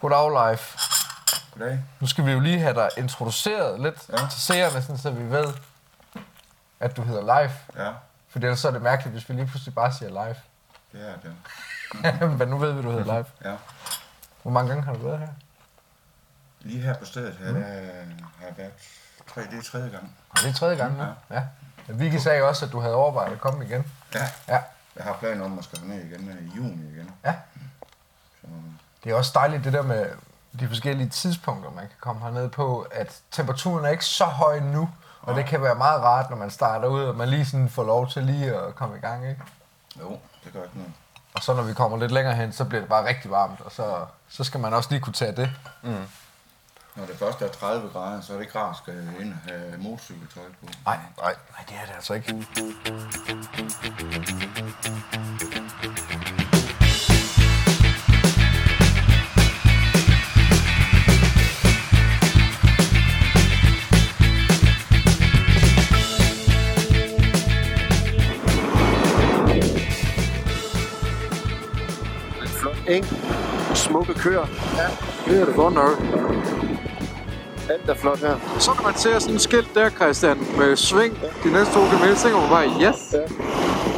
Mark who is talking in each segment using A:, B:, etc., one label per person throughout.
A: Goddag, Leif.
B: Goddag.
A: Nu skal vi jo lige have dig introduceret lidt
B: Ja.
A: til seerne, sådan, så vi ved, at du hedder Leif.
B: Ja,
A: For ellers så er det mærkeligt, hvis vi lige pludselig bare siger Leif.
B: det er det.
A: Men nu ved vi, du hedder Leif.
B: Ja.
A: Hvor mange gange har du været her?
B: Lige her på stedet her, der har jeg været tre, det er tredje gang.
A: Og det er tredje gang nu. Ja. ja. Vicky sagde også, at du havde overvejet at komme igen.
B: Ja.
A: Ja.
B: Jeg har planer om at skal ned igen øh, i juni igen.
A: Ja. Det er også dejligt det der med de forskellige tidspunkter, man kan komme herned på, at temperaturen er ikke så høj nu, og det kan være meget rart, når man starter ud, og man lige sådan får lov til lige at komme i gang, ikke?
B: jo, det gør ikke noget.
A: Og så når vi kommer lidt længere hen, så bliver det bare rigtig varmt, og så, så skal man også lige kunne tage det.
B: Når det først er 30 grader, så er det ikke rart at skal ind og have motorcykeltøj på.
A: Nej, nej, nej, det er det altså ikke.
C: Køer.
D: Ja, det er det godt nok.
C: Alt er flot her.
D: Så når man ser sådan et skilt der, Christian, med sving de næste to kilometer, så tænker man bare, yes,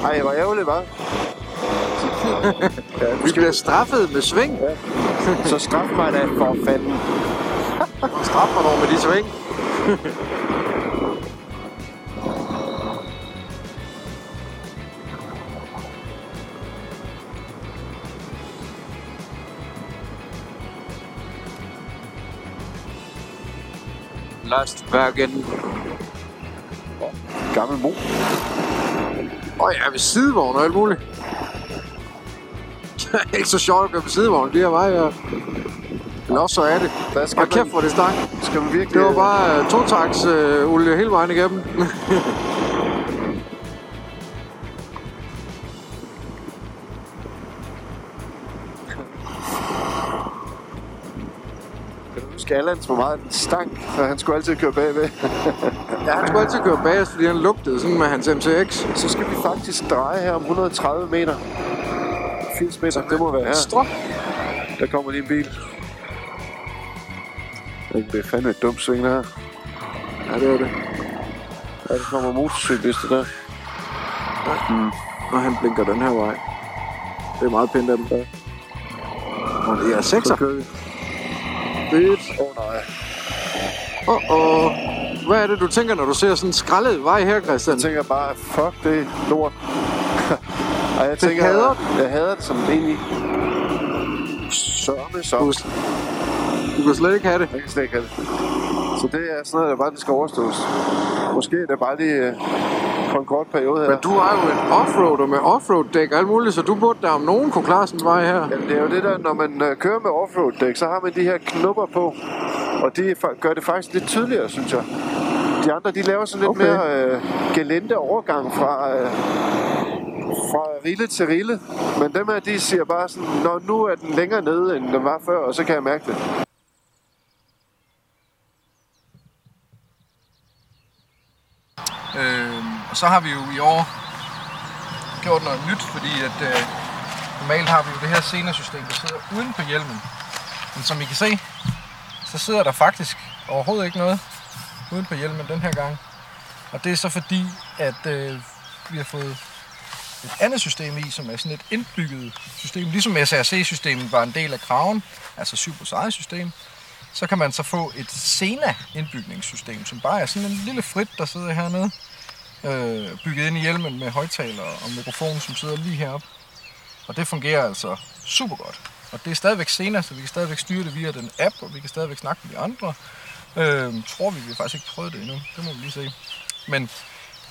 C: Ej, hvor ærgerligt, var. ja,
D: vi bliver straffet med sving.
C: Så straf mig da for fanden.
D: Og straffer dog med de sving. Lastwagen.
C: Gammel mo.
D: Oh, ja, ved sidevogn og alt muligt. Det er ikke så sjovt at køre på sidevogn, det her vej her. Men også så er det.
C: Hvad skal
D: Og kæft, hvor det stank.
C: skal man virkelig...
D: Det var bare uh, totaks uh, olie hele vejen igennem.
C: Allan, hvor meget den stank, så han skulle altid køre bagved.
D: ja, han skulle altid køre bagerst, fordi han lugtede sådan med hans MTX.
C: så skal vi faktisk dreje her om 130 meter. 80 meter, det må være her.
D: Strop.
C: Der kommer lige en bil. Det er fandme et dumt sving, der her.
D: Ja, det er det.
C: Ja, der kommer motorcyklister der.
D: Og han blinker den her vej. Det er meget pænt af dem. Ja. Og det er
C: Så
D: 6'er.
C: kører vi. Åh oh, nej.
D: Åh, oh, Hvad er det, du tænker, når du ser sådan en skrællet vej her, Christian?
C: Jeg tænker bare, fuck det lort. Ej, jeg tænker,
D: hader
C: jeg hader det som egentlig. Sørme
D: Du,
C: som.
D: du kan slet ikke have det.
C: Jeg kan slet ikke have det. Så det er sådan noget, der bare det skal overstås. Måske er det bare lige på en kort periode her.
D: Men du er jo en offroader med offroad-dæk og alt muligt, så du burde da om nogen kunne klare sådan en vej her.
C: Jamen, det er jo det der, når man øh, kører med offroad-dæk, så har man de her knupper på. Og de fa- gør det faktisk lidt tydeligere, synes jeg. De andre, de laver sådan lidt
D: Okay.
C: mere øh, gelente overgang fra, øh, fra rille til rille. Men dem her, de siger bare sådan, Nå, nu er den længere nede, end den var før, og så kan jeg mærke det.
A: Øh, og så har vi jo i år gjort noget nyt, fordi at øh, normalt har vi jo det her senersystem, der sidder uden på hjelmen. Men som I kan se, så sidder der faktisk overhovedet ikke noget uden på hjelmen den her gang. Og det er så fordi, at øh, vi har fået et andet system i, som er sådan et indbygget system. Ligesom SRC-systemet var en del af kraven, altså 7 plus system, så kan man så få et Sena indbygningssystem, som bare er sådan en lille frit, der sidder hernede, øh, bygget ind i hjelmen med højtaler og mikrofon, som sidder lige heroppe. Og det fungerer altså super godt. Og det er stadigvæk senere, så vi kan stadigvæk styre det via den app, og vi kan stadigvæk snakke med de andre. Øh, tror vi, vi har faktisk ikke prøvet det endnu. Det må vi lige se. Men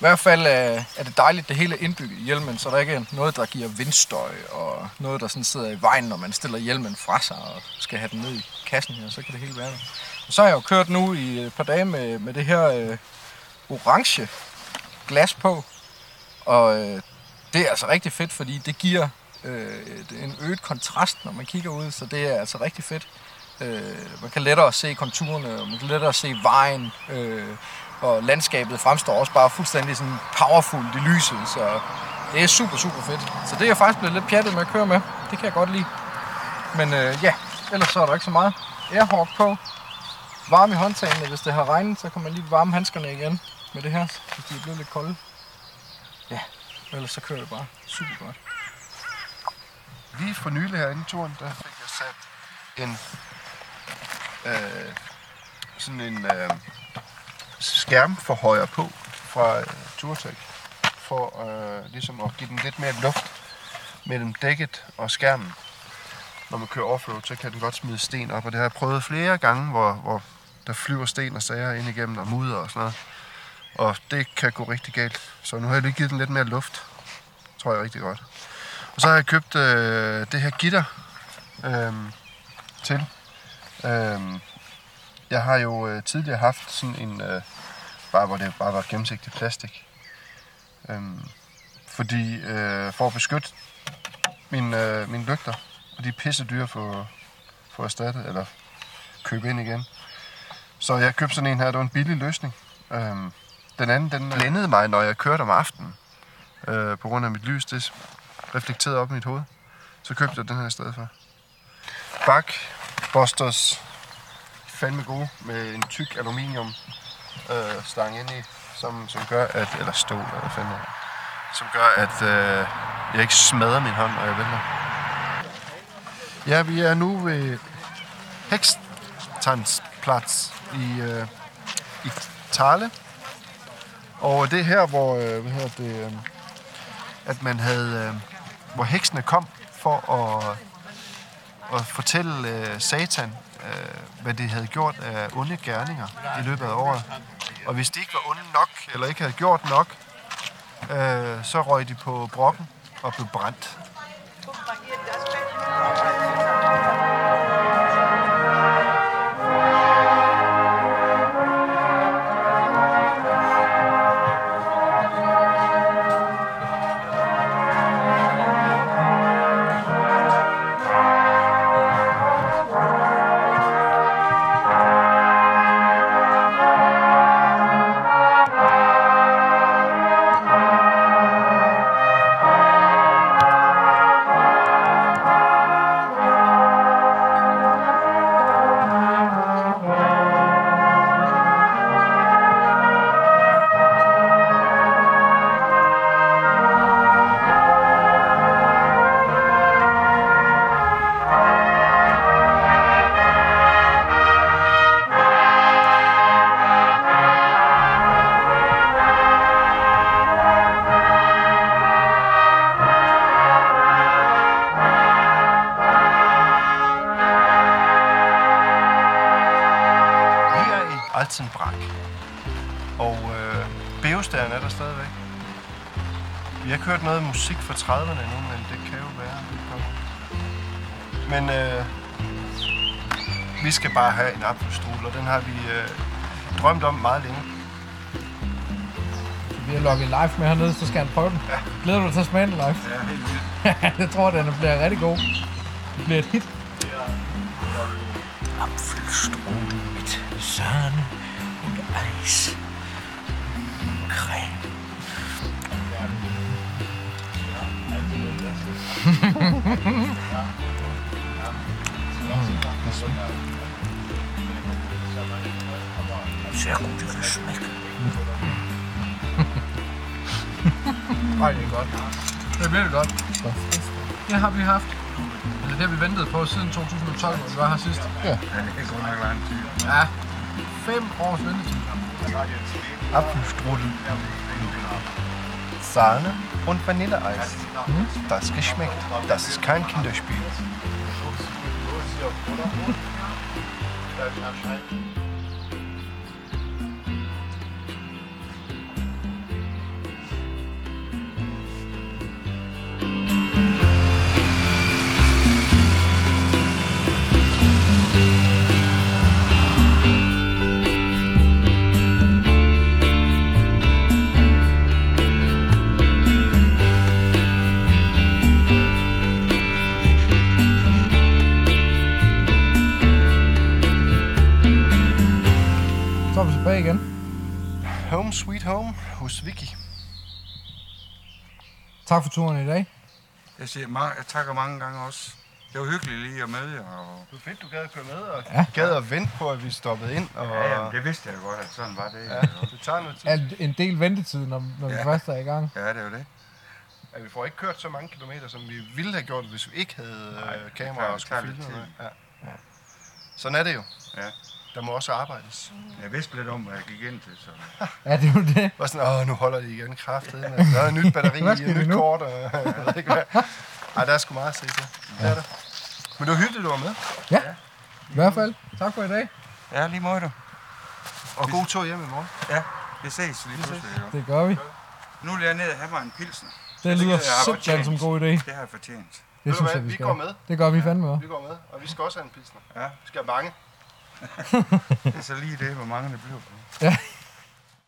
A: i hvert fald er, er det dejligt, det hele er indbygget i hjelmen, så der ikke er noget, der giver vindstøj, og noget, der sådan sidder i vejen, når man stiller hjelmen fra sig og skal have den ned i kassen her, så kan det hele være der. Og så har jeg jo kørt nu i et par dage med, med det her øh, orange glas på, og øh, det er altså rigtig fedt, fordi det giver øh, en øget kontrast, når man kigger ud, så det er altså rigtig fedt. Øh, man kan lettere se konturerne, og man kan lettere se vejen, øh, og landskabet fremstår også bare fuldstændig sådan powerful i lyset, så det er super, super fedt. Så det er jeg faktisk blevet lidt pjattet med at køre med. Det kan jeg godt lide. Men øh, ja, ellers så er der ikke så meget. Airhawk på. Varme i håndtagene. Hvis det har regnet, så kan man lige varme handskerne igen med det her, hvis de er blevet lidt kolde. Ja, ellers så kører det bare super godt.
C: Lige for nylig herinde i turen, der fik jeg sat en øh, sådan en øh, skærmforhøjer på fra øh, Turtech, for øh, ligesom at give den lidt mere luft mellem dækket og skærmen. Når man kører offroad, så kan den godt smide sten op, og det har jeg prøvet flere gange, hvor, hvor der flyver sten og sager ind igennem og mudder og sådan noget. Og det kan gå rigtig galt. Så nu har jeg lige givet den lidt mere luft. Tror jeg rigtig godt. Og så har jeg købt øh, det her gitter øh, til. Øh, jeg har jo øh, tidligere haft sådan en, øh, bare hvor det bare var gennemsigtig plastik. Øh, fordi øh, for at beskytte mine, øh, mine lygter, og de er pisse dyre for, for erstattet, eller købe ind igen. Så jeg købte sådan en her, det var en billig løsning. Øhm, den anden, den blændede mig, når jeg kørte om aftenen. Øh, på grund af mit lys, det reflekterede op i mit hoved. Så købte jeg den her i stedet for. Bak Busters fandme gode med en tyk aluminium øh, stang ind i, som, som gør at, eller stål, eller hvad fanden som gør at øh, jeg ikke smadrer min hånd, når jeg vælter. Ja, vi er nu ved Hekstansplatz i, øh, i Tale. Og det er her, hvor, øh, hvad hedder det, øh, at man havde, øh, hvor heksene kom for at, at fortælle øh, Satan, øh, hvad de havde gjort af onde gerninger i løbet af året. Og hvis de ikke var onde nok, eller ikke havde gjort nok, øh, så røg de på brokken og blev brændt. Vi har kørt noget musik fra 30'erne nu, men det kan jo være, det kommer. Men øh, vi skal bare have en apfelstrudel, og den har vi øh, drømt om meget længe.
A: Vi har logget live med hernede, så skal han prøve den. Ja. Glæder du dig til at smage den live?
C: Ja, helt vildt.
A: jeg tror, den bliver rigtig god. Det bliver et hit.
E: Apfelstrudel mit Sahne und Eis. Creme. Sehr gut geschmeckt.
A: Ej, det er godt. Det er virkelig godt. Det har vi haft. Det har vi ventet på siden 2012, hvor vi var her sidst.
B: Ja, det kan godt nok lang tid.
A: Ja. Fem års ventetid.
C: Apfelstrudel. Sahne und Vanilleeis. Das geschmeckt. Das ist kein Kinderspiel. Home sweet home hos Vicky.
A: Tak for turen i dag.
B: Jeg siger, ma- jeg takker mange gange også. Det var hyggeligt lige at møde jer. Og...
C: Det var fedt, du gad at køre med, og
A: Ja.
C: gad at vente på, at vi stoppede ind. Og,
B: Ja, jamen, det vidste jeg jo godt, at sådan var det.
C: ja, det tager noget tid.
A: Er en del ventetid, når, når vi
B: Ja.
A: først er i gang.
B: Ja, det er jo det.
C: Ja, vi får ikke kørt så mange kilometer, som vi ville have gjort, hvis vi ikke havde
B: Nej,
C: øh, kamera og skulle filme noget. Ja. Sådan er det jo.
B: Ja.
C: Der må også arbejdes.
B: Jeg vidste lidt om, hvad jeg gik ind til, så...
A: Ja, det er jo det.
C: Var sådan, åh, nu holder de igen kraftet. Der er et nyt batteri,
A: Hvad
C: et nyt
A: nu?
C: kort, og jeg ved ikke hvad. Ej, der er sgu meget at se til. Det er der. Men det var hyggeligt, du var med.
A: I hvert fald. Tak for i dag.
B: Ja, lige måde du.
C: Og god tur hjem i morgen.
B: Ja, vi ses lige pludselig.
A: Det gør vi.
B: Nu vil jeg ned og have mig en pilsner.
A: Det lyder simpelthen som en god idé.
B: Det har jeg fortjent.
A: Det
C: Ved du
A: synes
C: hvad,
A: jeg, vi
C: vi går med.
A: Det gør vi fandme også.
C: Vi går med, og vi skal også have en pilsner.
B: Ja.
C: Vi skal have mange.
B: Det er så lige det, hvor mange det bliver på.